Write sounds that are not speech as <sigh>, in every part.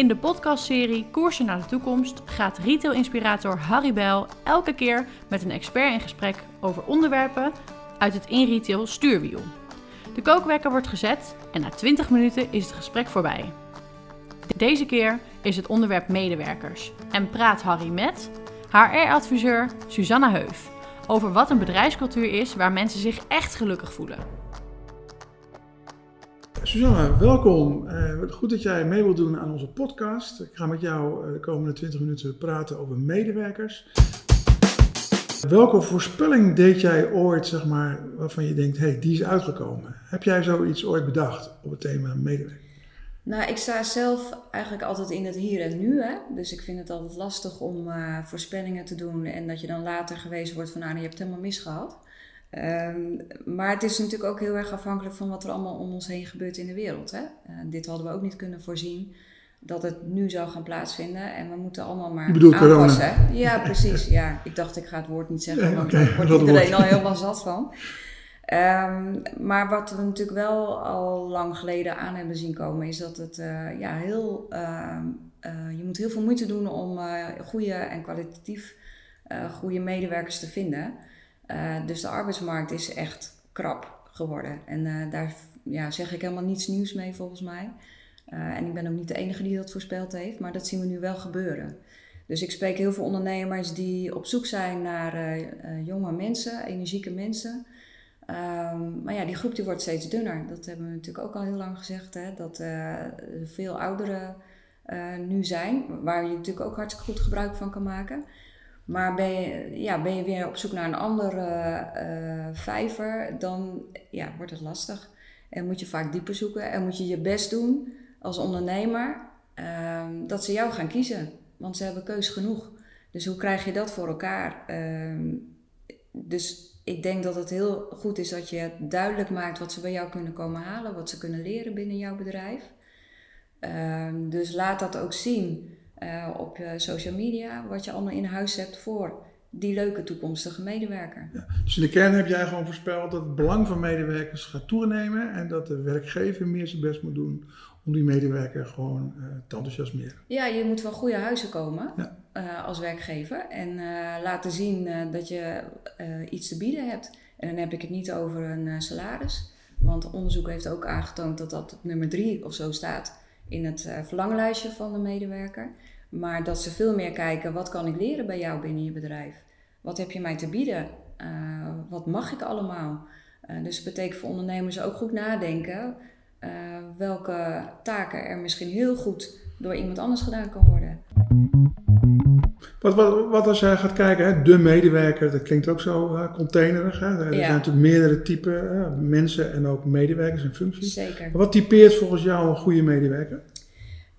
In de podcastserie Koersen naar de toekomst gaat retail-inspirator Harry Bel elke keer met een expert in gesprek over onderwerpen uit het in-retail stuurwiel. De kookwekker wordt gezet en na 20 minuten is het gesprek voorbij. Deze keer is het onderwerp medewerkers en praat Harry met HR-adviseur Susanna Heuf over wat een bedrijfscultuur is waar mensen zich echt gelukkig voelen. Susanna, welkom. Uh, goed dat jij mee wilt doen aan onze podcast. Ik ga met jou uh, de komende 20 minuten praten over medewerkers. Welke voorspelling deed jij ooit, zeg maar, waarvan je denkt, hé, hey, die is uitgekomen? Heb jij zoiets ooit bedacht op het thema medewerker? Nou, ik sta zelf eigenlijk altijd in het hier en nu. Hè? Dus ik vind het altijd lastig om uh, voorspellingen te doen en dat je dan later gewezen wordt van, nou, je hebt het helemaal misgehad. Um, maar het is natuurlijk ook heel erg afhankelijk van wat er allemaal om ons heen gebeurt in de wereld. Hè? Uh, dit hadden we ook niet kunnen voorzien dat het nu zou gaan plaatsvinden. En we moeten allemaal maar aanpassen. Corona. Ja, precies. Ja, ik dacht ik ga het woord niet zeggen, want daar wordt iedereen al helemaal zat van. Um, maar wat we natuurlijk wel al lang geleden aan hebben zien komen, is dat het uh, ja, heel. Uh, uh, je moet heel veel moeite doen om goede en kwalitatief goede medewerkers te vinden. Dus de arbeidsmarkt is echt krap geworden. En daar ja, zeg ik helemaal niets nieuws mee volgens mij. en ik ben ook niet de enige die dat voorspeld heeft, maar dat zien we nu wel gebeuren. Dus ik spreek heel veel ondernemers die op zoek zijn naar jonge mensen, energieke mensen. Um, maar ja, die groep die wordt steeds dunner. Dat hebben we natuurlijk ook al heel lang gezegd. Hè? Dat uh, veel ouderen nu zijn, waar je natuurlijk ook hartstikke goed gebruik van kan maken. Maar ben je, ja, ben je weer op zoek naar een andere uh, vijver, dan ja, wordt het lastig. En moet je vaak dieper zoeken en moet je je best doen als ondernemer ehm, dat ze jou gaan kiezen. Want ze hebben keus genoeg. Dus hoe krijg je dat voor elkaar? Ehm, dus ik denk dat het heel goed is dat je duidelijk maakt wat ze bij jou kunnen komen halen, wat ze kunnen leren binnen jouw bedrijf. Um, dus laat dat ook zien uh, op je social media, wat je allemaal in huis hebt voor die leuke toekomstige medewerker. Ja, dus in de kern heb jij gewoon voorspeld dat het belang van medewerkers gaat toenemen en dat de werkgever meer zijn best moet doen om die medewerker gewoon uh, te enthousiasmeren. Ja, je moet van goede huizen komen ja. uh, als werkgever en uh, laten zien dat je iets te bieden hebt. En dan heb ik het niet over een salaris, want onderzoek heeft ook aangetoond dat dat op nummer drie of zo staat in het verlanglijstje van de medewerker. Maar dat ze veel meer kijken, wat kan ik leren bij jou binnen je bedrijf? Wat heb je mij te bieden? wat mag ik allemaal? dus het betekent voor ondernemers ook goed nadenken uh, welke taken er misschien heel goed door iemand anders gedaan kan worden. Wat, wat, wat als jij gaat kijken, hè, de medewerker, dat klinkt ook zo uh, containerig. Hè? Er zijn natuurlijk meerdere typen mensen en ook medewerkers en functies. Zeker. wat typeert volgens jou een goede medewerker?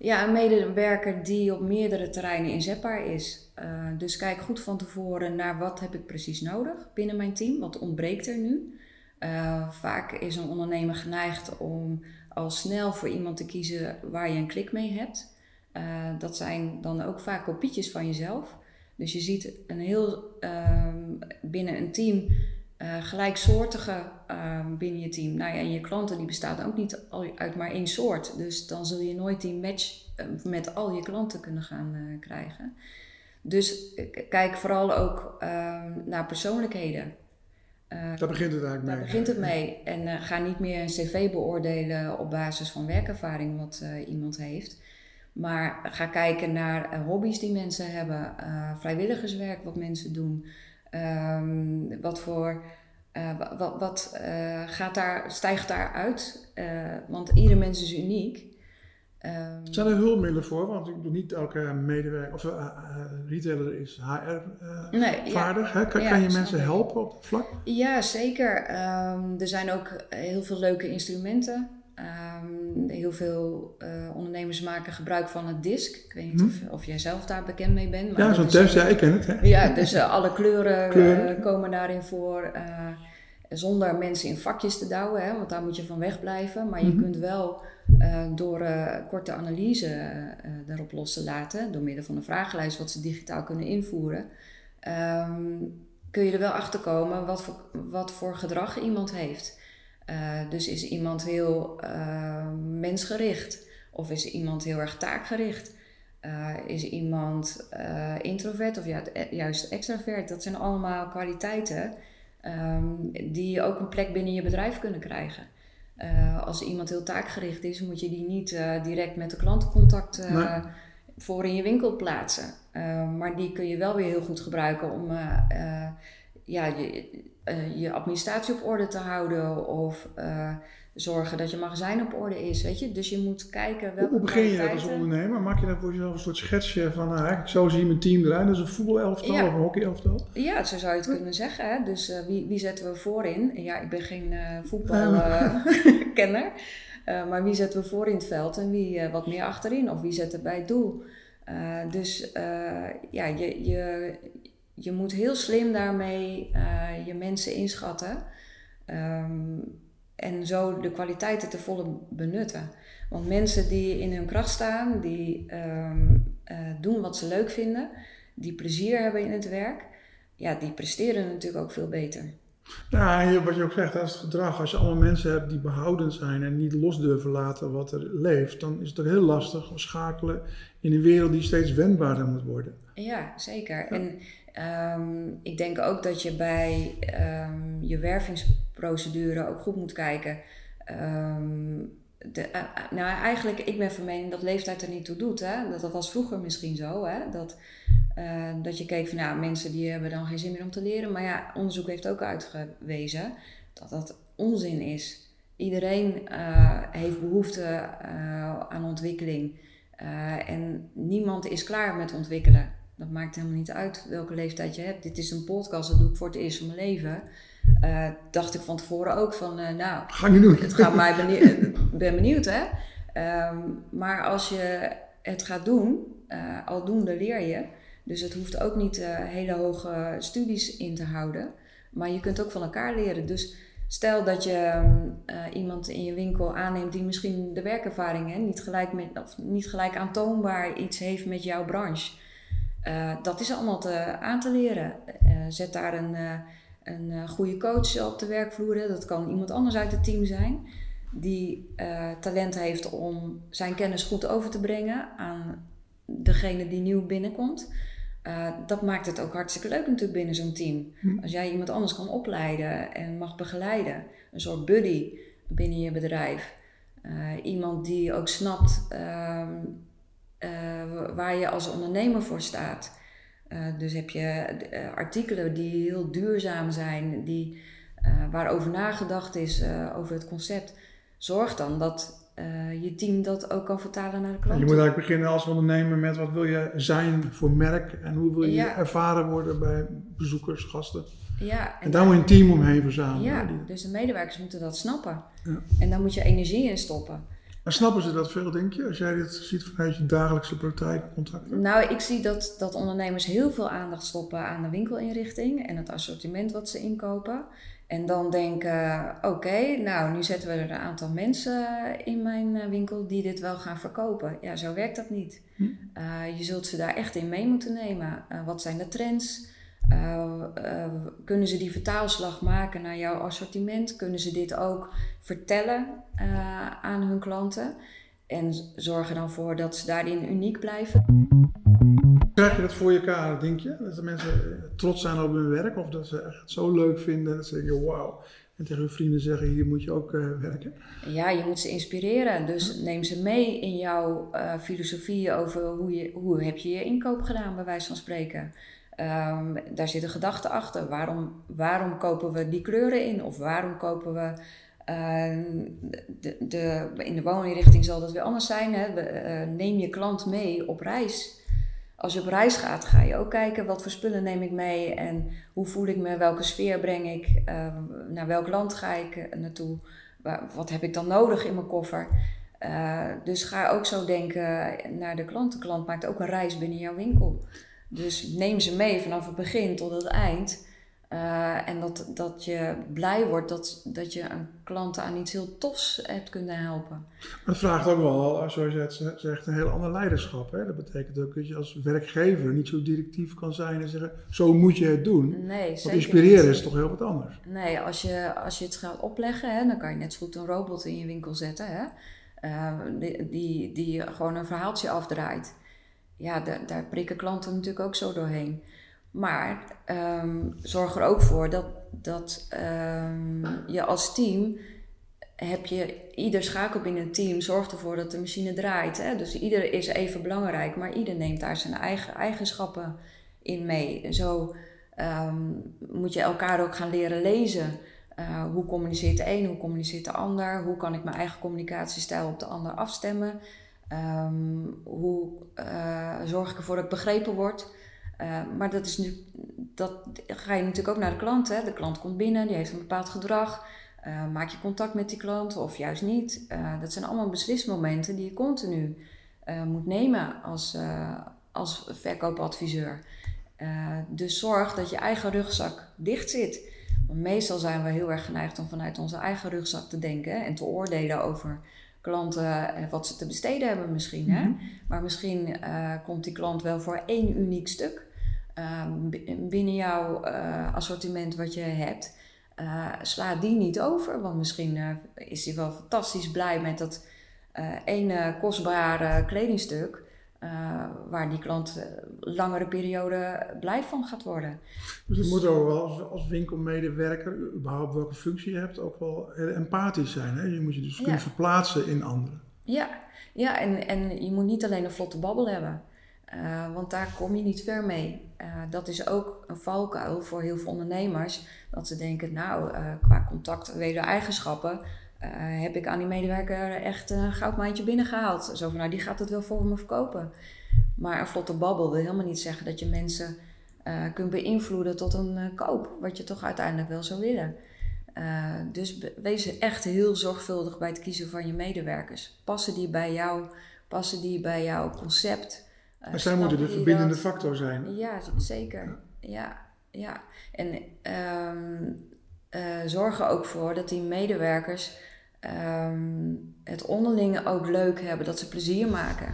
Ja, een medewerker die op meerdere terreinen inzetbaar is. Uh, dus kijk goed van tevoren naar wat heb ik precies nodig binnen mijn team, wat ontbreekt er nu. Uh, vaak is een ondernemer geneigd om al snel voor iemand te kiezen waar je een klik mee hebt. Uh, dat zijn dan ook vaak kopietjes van jezelf. Dus je ziet een heel uh, binnen een team uh, gelijksoortige ehm, binnen je team. Nou ja, en je klanten die bestaan ook niet uit maar één soort. Dus dan zul je nooit die match met al je klanten kunnen gaan krijgen. Dus kijk vooral ook ehm, naar persoonlijkheden. Daar begint het eigenlijk mee. Daar begint het mee. En ga niet meer een cv beoordelen op basis van werkervaring wat iemand heeft. Maar ga kijken naar hobby's die mensen hebben, vrijwilligerswerk wat mensen doen. Um, wat voor. wat, wat gaat daar, stijgt daar uit? want ieder mens is uniek. Um, Zijn er hulpmiddelen voor? Want ik bedoel, niet elke medewerker of uh, uh, retailer is HR-vaardig. Uh, kan, kan, je mensen helpen op dat vlak? Ja, zeker. Um, er zijn ook heel veel leuke instrumenten. Um, heel veel ondernemers maken gebruik van het DISC. Ik weet niet hm? of, of, jij zelf daar bekend mee bent. Maar ja, zo'n test, ja, ik ken het. Hè? Ja, dus alle kleuren, kleuren. komen daarin voor zonder mensen in vakjes te douwen, hè, want daar moet je van wegblijven. Maar je -hmm. kunt wel door korte analyse daarop los te laten, door middel van een vragenlijst wat ze digitaal kunnen invoeren, um, kun je er wel achter komen wat voor, wat voor gedrag iemand heeft. Dus is iemand heel mensgericht? Of is iemand heel erg taakgericht? is iemand introvert of juist extravert? Dat zijn allemaal kwaliteiten ehm, die ook een plek binnen je bedrijf kunnen krijgen. als iemand heel taakgericht is, moet je die niet direct met de klantencontact voor in je winkel plaatsen. maar die kun je wel weer heel goed gebruiken om ja, je, uh, je administratie op orde te houden of uh, zorgen dat je magazijn op orde is. Weet je? Dus je moet kijken welke Hoe begin je dat als ondernemer? Maak je dan voor jezelf een soort schetsje van, nou, eigenlijk zo zie je mijn team eruit. Dat is een voetbalelftal ja. of een hockeyelftal? Ja, zo zou je het kunnen zeggen. Hè? Dus uh, wie, wie zetten we voorin? Ja, ik ben geen voetbalkenner. <laughs> maar wie zetten we voor in het veld en wie wat meer achterin? Of wie zetten bij het doel? dus ja, je, je, je moet heel slim daarmee uh, je mensen inschatten. Um, en zo de kwaliteiten te volle benutten. Want mensen die in hun kracht staan, die um, uh, doen wat ze leuk vinden, die plezier hebben in het werk, ja, die presteren natuurlijk ook veel beter. Ja, wat je ook zegt, dat is het gedrag. Als je allemaal mensen hebt die behouden zijn en niet los durven laten wat er leeft, dan is het ook heel lastig om schakelen in een wereld die steeds wendbaarder moet worden. Ja, zeker. En Um, ik denk ook dat je bij um, je wervingsprocedure ook goed moet kijken. Um, de, uh, nou, eigenlijk, ik ben van mening dat leeftijd er niet toe doet. Hè? Dat, dat was vroeger misschien zo. Hè? Dat, uh, dat je keek van nou, mensen die hebben dan geen zin meer om te leren. Maar ja, onderzoek heeft ook uitgewezen dat dat onzin is. Iedereen heeft behoefte aan ontwikkeling. en niemand is klaar met ontwikkelen dat maakt helemaal niet uit welke leeftijd je hebt. Dit is een podcast, dat doe ik voor het eerst van mijn leven. Uh, dacht ik van tevoren ook van, uh, nou, Ga je doen. het gaat mij benieuwd, <laughs> ben benieuwd hè. Um, maar als je het gaat doen, uh, aldoende leer je. Dus het hoeft ook niet hele hoge studies in te houden. Maar je kunt ook van elkaar leren. Dus stel dat je iemand in je winkel aanneemt die misschien de werkervaring hè, niet, gelijk met, of niet gelijk aantoonbaar iets heeft met jouw branche. Uh, dat is allemaal te, aan te leren. Uh, zet daar een, uh, een goede coach op de werkvloer. Dat kan iemand anders uit het team zijn. Die talent heeft om zijn kennis goed over te brengen aan degene die nieuw binnenkomt. dat maakt het ook hartstikke leuk natuurlijk binnen zo'n team. Hm. Als jij iemand anders kan opleiden en mag begeleiden. Een soort buddy binnen je bedrijf. iemand die ook snapt ehm, uh, waar je als ondernemer voor staat. Uh, dus heb je uh, artikelen die heel duurzaam zijn, die, waarover nagedacht is over het concept. Zorg dan dat je team dat ook kan vertalen naar de klant. Je moet eigenlijk beginnen als ondernemer met wat wil je zijn voor merk en hoe wil je ja. ervaren worden bij bezoekers, gasten. Ja, en, en daar moet je een team omheen verzamelen. Ja, dus de medewerkers moeten dat snappen. Ja. En daar moet je energie in stoppen. Maar snappen ze dat veel, denk je, als jij dit ziet vanuit je dagelijkse praktijkcontacten? Nou, ik zie dat, dat ondernemers heel veel aandacht stoppen aan de winkelinrichting en het assortiment wat ze inkopen. En dan denken, oké, nou nu zetten we er een aantal mensen in mijn eh, winkel die dit wel gaan verkopen. Ja, zo werkt dat niet. Hm. Uh, je zult ze daar echt in mee moeten nemen. Uh, wat zijn de trends? Uh, uh, kunnen ze die vertaalslag maken naar jouw assortiment? Kunnen ze dit ook vertellen uh, aan hun klanten? En zorgen dan voor dat ze daarin uniek blijven. Krijg je dat voor elkaar, denk je? Dat de mensen trots zijn op hun werk of dat ze echt zo leuk vinden dat ze denken: wauw. En tegen hun vrienden zeggen: hier moet je ook werken? Ja, je moet ze inspireren. Dus neem ze mee in jouw filosofie over hoe, je, hoe heb je je inkoop gedaan, bij wijze van spreken. Um, daar zit een gedachte achter. Waarom, waarom kopen we die kleuren in? Of waarom kopen we. Uh, de, de, in de wooninrichting zal dat weer anders zijn. Hè? Uh, neem je klant mee op reis. Als je op reis gaat, ga je ook kijken wat voor spullen neem ik mee en hoe voel ik me, welke sfeer breng ik, uh, naar welk land ga ik eh, naartoe, wat heb ik dan nodig in mijn koffer. Uh, dus ga ook zo denken naar de klant. De klant maakt ook een reis binnen jouw winkel. Dus neem ze mee vanaf het begin tot het eind. Uh, en dat, dat je blij wordt dat, dat je een klant aan iets heel tofs hebt kunnen helpen. Maar dat vraagt ook wel, zoals je het zegt, een heel ander leiderschap. Hè? Dat betekent ook dat je als werkgever niet zo directief kan zijn en zeggen: zo moet je het doen. Nee, Want inspireren is toch heel wat anders. Nee, als je, als je het gaat opleggen, hè, dan kan je net zo goed een robot in je winkel zetten. Hè? die, die, die gewoon een verhaaltje afdraait. Ja, daar, prikken klanten natuurlijk ook zo doorheen. Maar um, zorg er ook voor dat, dat um, je als team heb je ieder schakel binnen een team zorgt ervoor dat de machine draait. Hè? Dus ieder is even belangrijk, maar ieder neemt daar zijn eigen eigenschappen in mee. Zo um, moet je elkaar ook gaan leren lezen. Uh, hoe communiceert de een, hoe communiceert de ander? Hoe kan ik mijn eigen communicatiestijl op de ander afstemmen? Um, hoe uh, zorg ik ervoor dat ik begrepen word? Uh, maar dat, is nu, dat ga je natuurlijk ook naar de klant. Hè? De klant komt binnen, die heeft een bepaald gedrag. Uh, maak je contact met die klant of juist niet? Dat zijn allemaal beslismomenten die je continu moet nemen als, als verkoopadviseur. dus zorg dat je eigen rugzak dicht zit. Want meestal zijn we heel erg geneigd om vanuit onze eigen rugzak te denken en te oordelen over klanten en wat ze te besteden hebben misschien. Hè? Mhm. Maar misschien komt die klant wel voor één uniek stuk binnen jouw assortiment wat je hebt. Sla die niet over, want misschien is hij wel fantastisch blij met dat ene kostbare kledingstuk. Waar die klant langere periode blij van gaat worden. Dus je moet ook wel als, als winkelmedewerker, überhaupt welke functie je hebt, ook wel empathisch zijn. Hè? Je moet je dus kunnen verplaatsen in anderen. Ja, ja en, en je moet niet alleen een vlotte babbel hebben. Uh, want daar kom je niet ver mee. Uh, dat is ook een valkuil voor heel veel ondernemers. Dat ze denken, nou, qua contact, eigenschappen, heb ik aan die medewerker echt een goudmijntje binnengehaald. Zo van, nou, die gaat het wel voor me verkopen. Maar een vlotte babbel wil helemaal niet zeggen dat je mensen kunt beïnvloeden tot een koop. Wat je toch uiteindelijk wel zou willen. dus wees echt heel zorgvuldig bij het kiezen van je medewerkers. Passen die bij jou? Passen die bij jouw concept? Eh, maar zij moeten de verbindende factor zijn. Ja, zeker. Ja, ja. En um, uh, zorgen ook voor dat die medewerkers um, het onderlinge ook leuk hebben, dat ze plezier maken.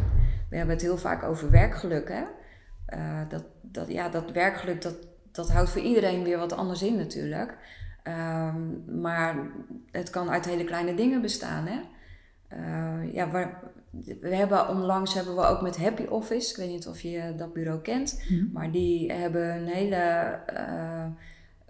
We hebben het heel vaak over werkgeluk, hè? Uh, dat, dat, ja, dat werkgeluk, dat, dat houdt voor iedereen weer wat anders in natuurlijk. Um, maar het kan uit hele kleine dingen bestaan, hè? Uh, ja, waar, we hebben onlangs hebben we ook met Happy Office, ik weet niet of je dat bureau kent, mhm. maar die hebben een hele uh,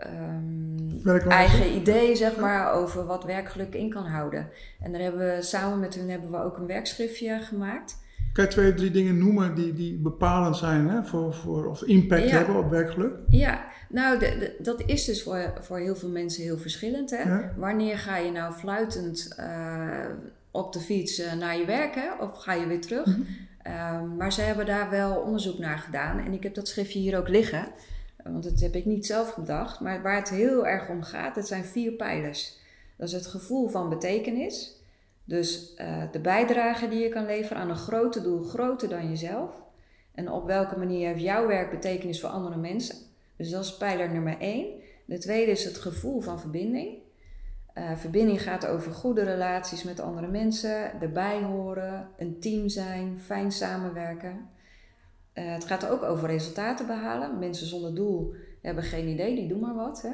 um, eigen idee zeg maar, over wat werkgeluk in kan houden. En daar hebben we samen met hun hebben we ook een werkschriftje gemaakt. Kan je twee, drie dingen noemen die, die bepalend zijn hè, voor, voor, of impact hebben op werkgeluk? Ja, nou de, de, dat is dus voor, voor heel veel mensen heel verschillend. Hè? Wanneer ga je nou fluitend uh, op de fiets uh, naar je werk hè? of ga je weer terug? Mm -hmm. maar ze hebben daar wel onderzoek naar gedaan en ik heb dat schriftje hier ook liggen. Want dat heb ik niet zelf bedacht. Maar waar het heel erg om gaat, het zijn vier pijlers. Dat is het gevoel van betekenis. Dus uh, de bijdrage die je kan leveren aan een groter doel, groter dan jezelf. En op welke manier heeft jouw werk betekenis voor andere mensen? Dus dat is pijler nummer één. De tweede is het gevoel van verbinding. Uh, verbinding gaat over goede relaties met andere mensen, erbij horen, een team zijn, fijn samenwerken. Uh, het gaat ook over resultaten behalen. Mensen zonder doel hebben geen idee, die doen maar wat. Hè?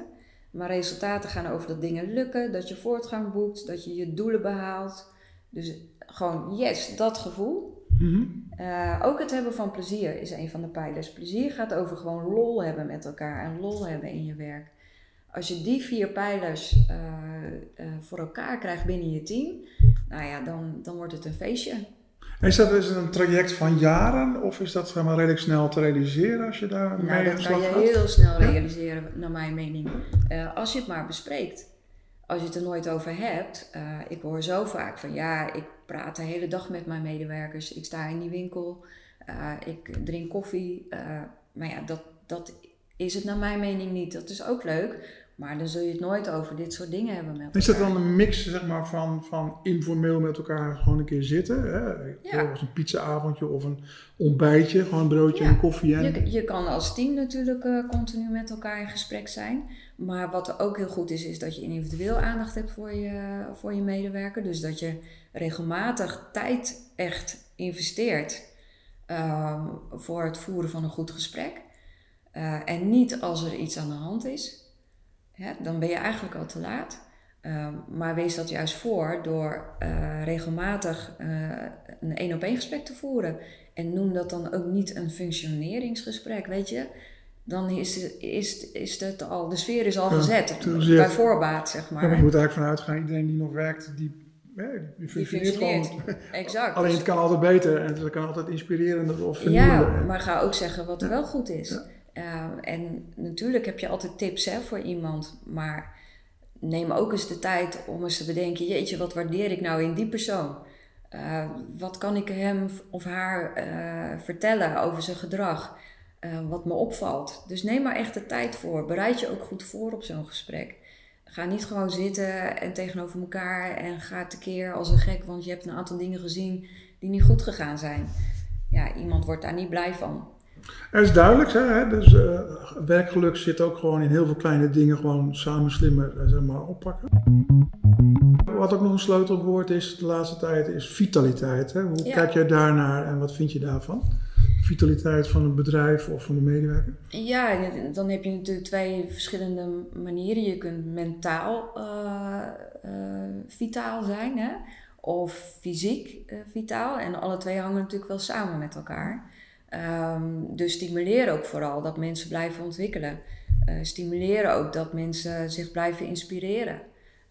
Maar resultaten gaan over dat dingen lukken, dat je voortgang boekt, dat je je doelen behaalt. Dus gewoon, yes, dat gevoel. Mm uh, ook het hebben van plezier is een van de pijlers. Plezier gaat over gewoon lol hebben met elkaar en lol hebben in je werk. Als je die vier pijlers uh, uh, voor elkaar krijgt binnen je team, nou ja, dan, dan wordt het een feestje. Is dat dus een traject van jaren of is dat zeg maar, redelijk snel te realiseren als je daar nou, mee dat kan je heel snel realiseren, naar mijn mening. Uh, als je het maar bespreekt. Als je het er nooit over hebt. Uh, ik hoor zo vaak van ja, ik praat de hele dag met mijn medewerkers. Ik sta in die winkel. Uh, ik drink koffie. maar ja, dat, dat is het naar mijn mening niet. Dat is ook leuk. Maar dan zul je het nooit over dit soort dingen hebben met elkaar. Is dat dan een mix zeg maar, van, van informeel met elkaar gewoon een keer zitten? Hè? Ja. een pizzaavondje of een ontbijtje, gewoon een broodje en koffie. En... Je, je kan als team natuurlijk uh, continu met elkaar in gesprek zijn. Maar wat ook heel goed is, is dat je individueel aandacht hebt voor je, voor je medewerker. Dus dat je regelmatig tijd echt investeert um, voor het voeren van een goed gesprek. Uh, en niet als er iets aan de hand is dan ben je eigenlijk al te laat. Ehm, maar wees dat juist voor door eh, regelmatig uh, een één op één gesprek te voeren. En noem dat dan ook niet een functioneringsgesprek, weet je. Dan is, is, is het al, de sfeer is al gezet, bij voorbaat, zeg maar. Ja, maar je moet eigenlijk vanuit gaan, iedereen die nog werkt, die, die functioneert. Exact. Alleen het kan altijd beter en het kan altijd inspirerender of Ja, maar ga ook zeggen wat er wel goed is. Ehm, en natuurlijk heb je altijd tips hè, voor iemand, maar neem ook eens de tijd om eens te bedenken: jeetje, wat waardeer ik nou in die persoon? Uh, wat kan ik hem of haar uh, vertellen over zijn gedrag? Uh, wat me opvalt. Dus neem maar echt de tijd voor. Bereid je ook goed voor op zo'n gesprek. Ga niet gewoon zitten en tegenover elkaar en ga tekeer als een gek, want je hebt een aantal dingen gezien die niet goed gegaan zijn. Ja, iemand wordt daar niet blij van. Het is duidelijk, hè? dus uh, werkgeluk zit ook gewoon in heel veel kleine dingen, gewoon samen slimmer zeg maar, oppakken. Wat ook nog een sleutelwoord is de laatste tijd, is vitaliteit. Hè? Hoe kijk jij daarnaar en wat vind je daarvan? Vitaliteit van een bedrijf of van de medewerker? Ja, dan heb je natuurlijk twee verschillende manieren. Je kunt mentaal uh, uh, vitaal zijn, hè? of fysiek vitaal. En alle twee hangen natuurlijk wel samen met elkaar. Um, dus stimuleer ook vooral dat mensen blijven ontwikkelen. Uh, stimuleren ook dat mensen zich blijven inspireren.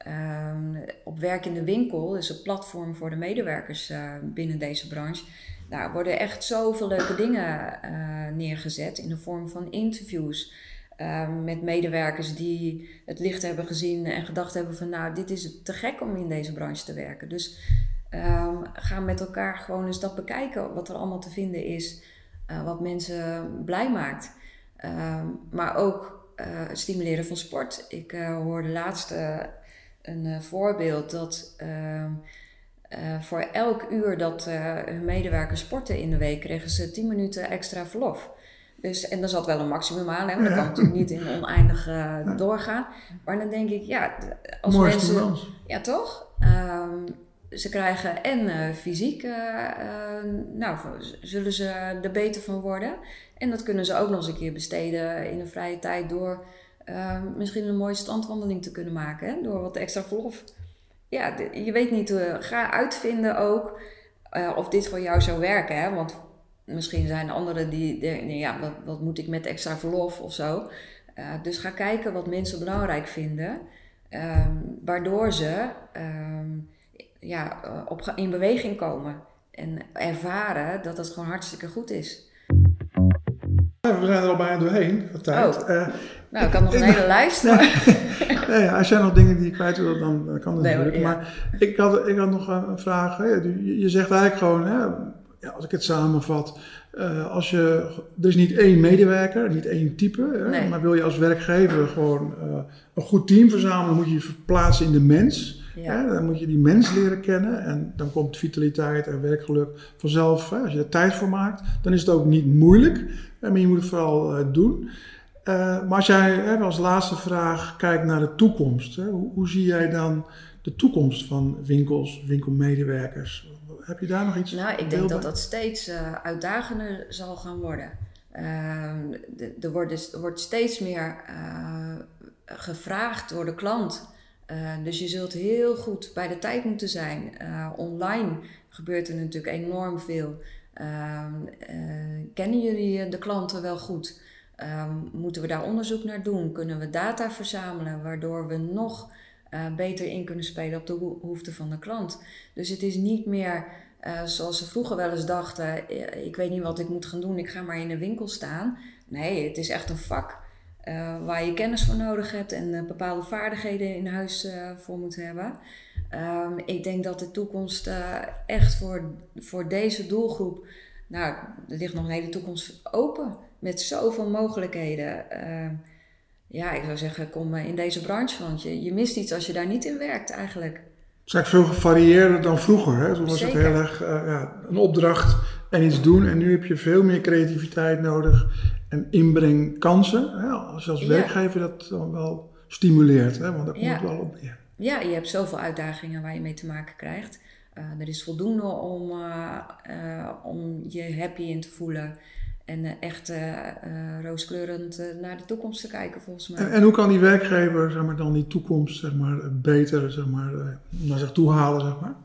Um, op werk in de winkel is een platform voor de medewerkers uh, binnen deze branche. Daar worden echt zoveel leuke dingen uh, neergezet in de vorm van interviews. Met medewerkers die het licht hebben gezien en gedacht hebben van nou, dit is te gek om in deze branche te werken. Dus um, ga met elkaar gewoon eens dat bekijken wat er allemaal te vinden is. Uh, wat mensen blij maakt. Uh, maar ook uh, stimuleren van sport. Ik hoorde laatst een voorbeeld dat ehm, voor elk uur dat hun medewerkers sporten in de week kregen ze 10 minuten extra verlof. Dus, en er zat wel een maximum aan, hè, want dat kan natuurlijk niet in oneindig doorgaan. Maar dan denk ik, ja, als Mooi mensen. Ja, toch? Um, ze krijgen en uh, fysiek, uh, uh, nou, zullen ze er beter van worden. En dat kunnen ze ook nog eens een keer besteden in een vrije tijd door misschien een mooie standwandeling te kunnen maken. Door wat extra verlof. Ja, je weet niet, ga uitvinden ook of dit voor jou zou werken. Hè? Want misschien zijn anderen die denken, ja, wat, wat, moet ik met extra verlof of zo. dus ga kijken wat mensen belangrijk vinden. Um, waardoor ze um, ja, eh, op, in beweging komen. En ervaren dat het gewoon hartstikke goed is. we zijn er al bijna doorheen, tijd. Oh. Uh, nou, ik kan nog een <laughs> hele lijst. Nee, <laughs> nee, als jij nog dingen die je kwijt wil, dan kan dat nee, natuurlijk. Ja. Maar ik had, ik had nog een vraag. Hè. Je zegt eigenlijk gewoon, hè, ja, als ik het samenvat, uh, als je, er is niet één medewerker, niet één type, nee. maar wil je als werkgever gewoon uh, een goed team verzamelen, moet je je verplaatsen in de mens. Ja. dan moet je die mens leren kennen en dan komt vitaliteit en werkgeluk vanzelf. Hè, als je er tijd voor maakt, dan is het ook niet moeilijk, maar je moet het vooral uh, doen. maar als jij hè, als laatste vraag kijkt naar de toekomst, hoe, hoe zie jij dan de toekomst van winkels, winkelmedewerkers? Heb je daar nog iets Nou, ik denk dat dat steeds uh, uitdagender zal gaan worden. Er, wordt dus, er wordt steeds meer gevraagd door de klant. Dus je zult heel goed bij de tijd moeten zijn. online gebeurt er natuurlijk enorm veel. Ehm, kennen jullie de klanten wel goed? Ehm, moeten we daar onderzoek naar doen? Kunnen we data verzamelen waardoor we nog beter in kunnen spelen op de behoeften van de klant. Dus het is niet meer zoals ze vroeger wel eens dachten: eh, ik weet niet wat ik moet gaan doen, ik ga maar in een winkel staan. Nee, het is echt een vak uh, waar je kennis voor nodig hebt en bepaalde vaardigheden in huis voor moet hebben. Um, ik denk dat de toekomst echt voor, voor deze doelgroep, nou, er ligt nog een hele toekomst open met zoveel mogelijkheden. Ehm, ja, ik zou zeggen, kom in deze branche, want je, je mist iets als je daar niet in werkt eigenlijk. Het is eigenlijk veel gevarieerder dan vroeger. Hè? Toen was het heel erg uh, ja, een opdracht en iets doen. En nu heb je veel meer creativiteit nodig en inbrengkansen. Hè? Als je als werkgever dat dan wel stimuleert, hè? want daar komt ja. het wel op neer. Ja, je hebt zoveel uitdagingen waar je mee te maken krijgt. Uh, er is voldoende om, uh, om je happy in te voelen. En echt rooskleurend naar de toekomst te kijken, volgens mij. En, en, hoe kan die werkgever zeg maar, dan die toekomst zeg maar, beter zeg maar, naar zich toe halen? Zeg maar?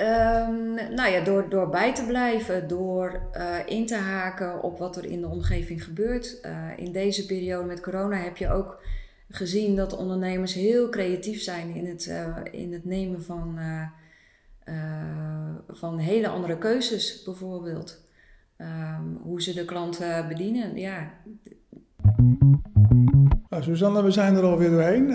Um, nou ja, door, door bij te blijven, door uh, in te haken op wat er in de omgeving gebeurt. Uh, in deze periode met corona heb je ook gezien dat ondernemers heel creatief zijn in het, uh, in het nemen van, van hele andere keuzes, bijvoorbeeld. Um, hoe ze de klanten bedienen. Ja. Nou, Suzanne, we zijn er alweer doorheen.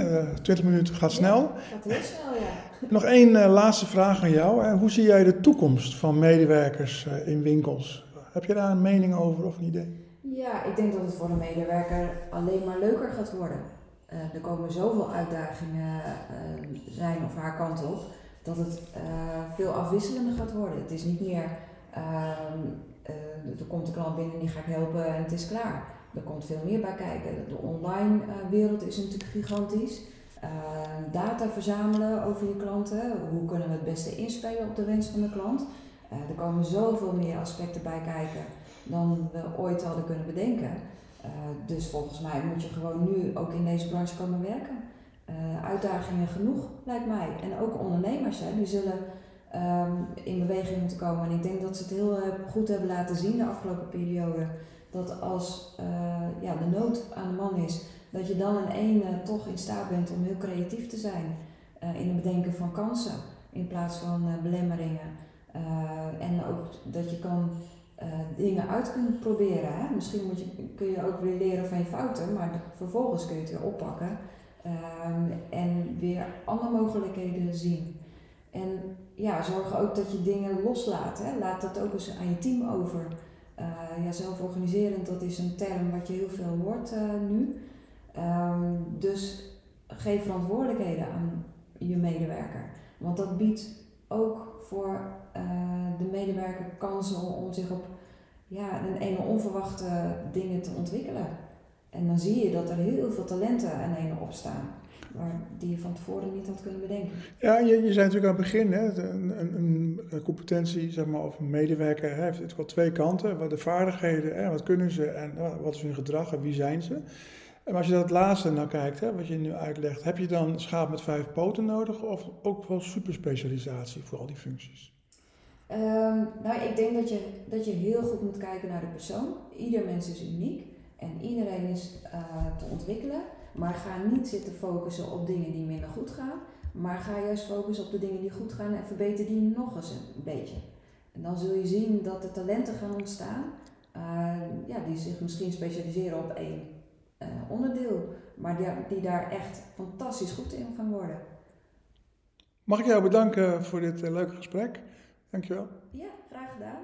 20 minuten gaat snel. Ja, gaat heel snel, ja. Nog één uh, laatste vraag aan jou. Hoe zie jij de toekomst van medewerkers uh, in winkels? Heb je daar een mening over of een idee? Ja, ik denk dat het voor een medewerker alleen maar leuker gaat worden. Uh, er komen zoveel uitdagingen zijn of haar kant op, dat het veel afwisselender gaat worden. Het is niet meer, ehm, er komt een klant binnen die ga ik helpen en het is klaar. Er komt veel meer bij kijken. De online wereld is natuurlijk gigantisch. Ehm, data verzamelen over je klanten. Hoe kunnen we het beste inspelen op de wens van de klant? Uh, er komen zoveel meer aspecten bij kijken dan we ooit hadden kunnen bedenken. Uh, dus volgens mij moet je gewoon nu ook in deze branche komen werken. Uitdagingen genoeg, lijkt mij. En ook ondernemers, die zullen um, in beweging moeten komen. En ik denk dat ze het heel goed hebben laten zien de afgelopen periode. Dat als ja, de nood aan de man is, dat je dan in één toch in staat bent om heel creatief te zijn uh, in het bedenken van kansen in plaats van uh, belemmeringen. En ook dat je kan dingen uit kunt proberen. Misschien moet je, kun je ook weer leren van je fouten, maar vervolgens kun je het weer oppakken ehm, en weer andere mogelijkheden zien. En ja, zorg ook dat je dingen loslaat. Hè? Laat dat ook eens aan je team over. ja, zelforganiserend, dat is een term wat je heel veel hoort nu. Um, dus geef verantwoordelijkheden aan je medewerker. Want dat biedt ook voor uh, de medewerker kansen om, zich op ja, een ene onverwachte dingen te ontwikkelen. En dan zie je dat er heel veel talenten aan ene opstaan. Die je van tevoren niet had kunnen bedenken. Ja, je, je zei natuurlijk aan het begin, hè, een, een, een competentie zeg maar, of een medewerker heeft het wel twee kanten. Wat de vaardigheden, hè, wat kunnen ze en wat is hun gedrag en wie zijn ze. En als je dat laatste nou kijkt, hè, wat je nu uitlegt, heb je dan schaap met vijf poten nodig of ook wel superspecialisatie voor al die functies? Um, nou, ik denk dat je, dat je heel goed moet kijken naar de persoon. Ieder mens is uniek en iedereen is uh, te ontwikkelen. Maar ga niet zitten focussen op dingen die minder goed gaan. Maar ga juist focussen op de dingen die goed gaan en verbeter die nog eens een beetje. En dan zul je zien dat er talenten gaan ontstaan uh, ja, die zich misschien specialiseren op één uh, onderdeel, maar die, die, daar echt fantastisch goed in gaan worden. Mag ik jou bedanken voor dit uh, leuke gesprek? Dankjewel. Ja, graag gedaan.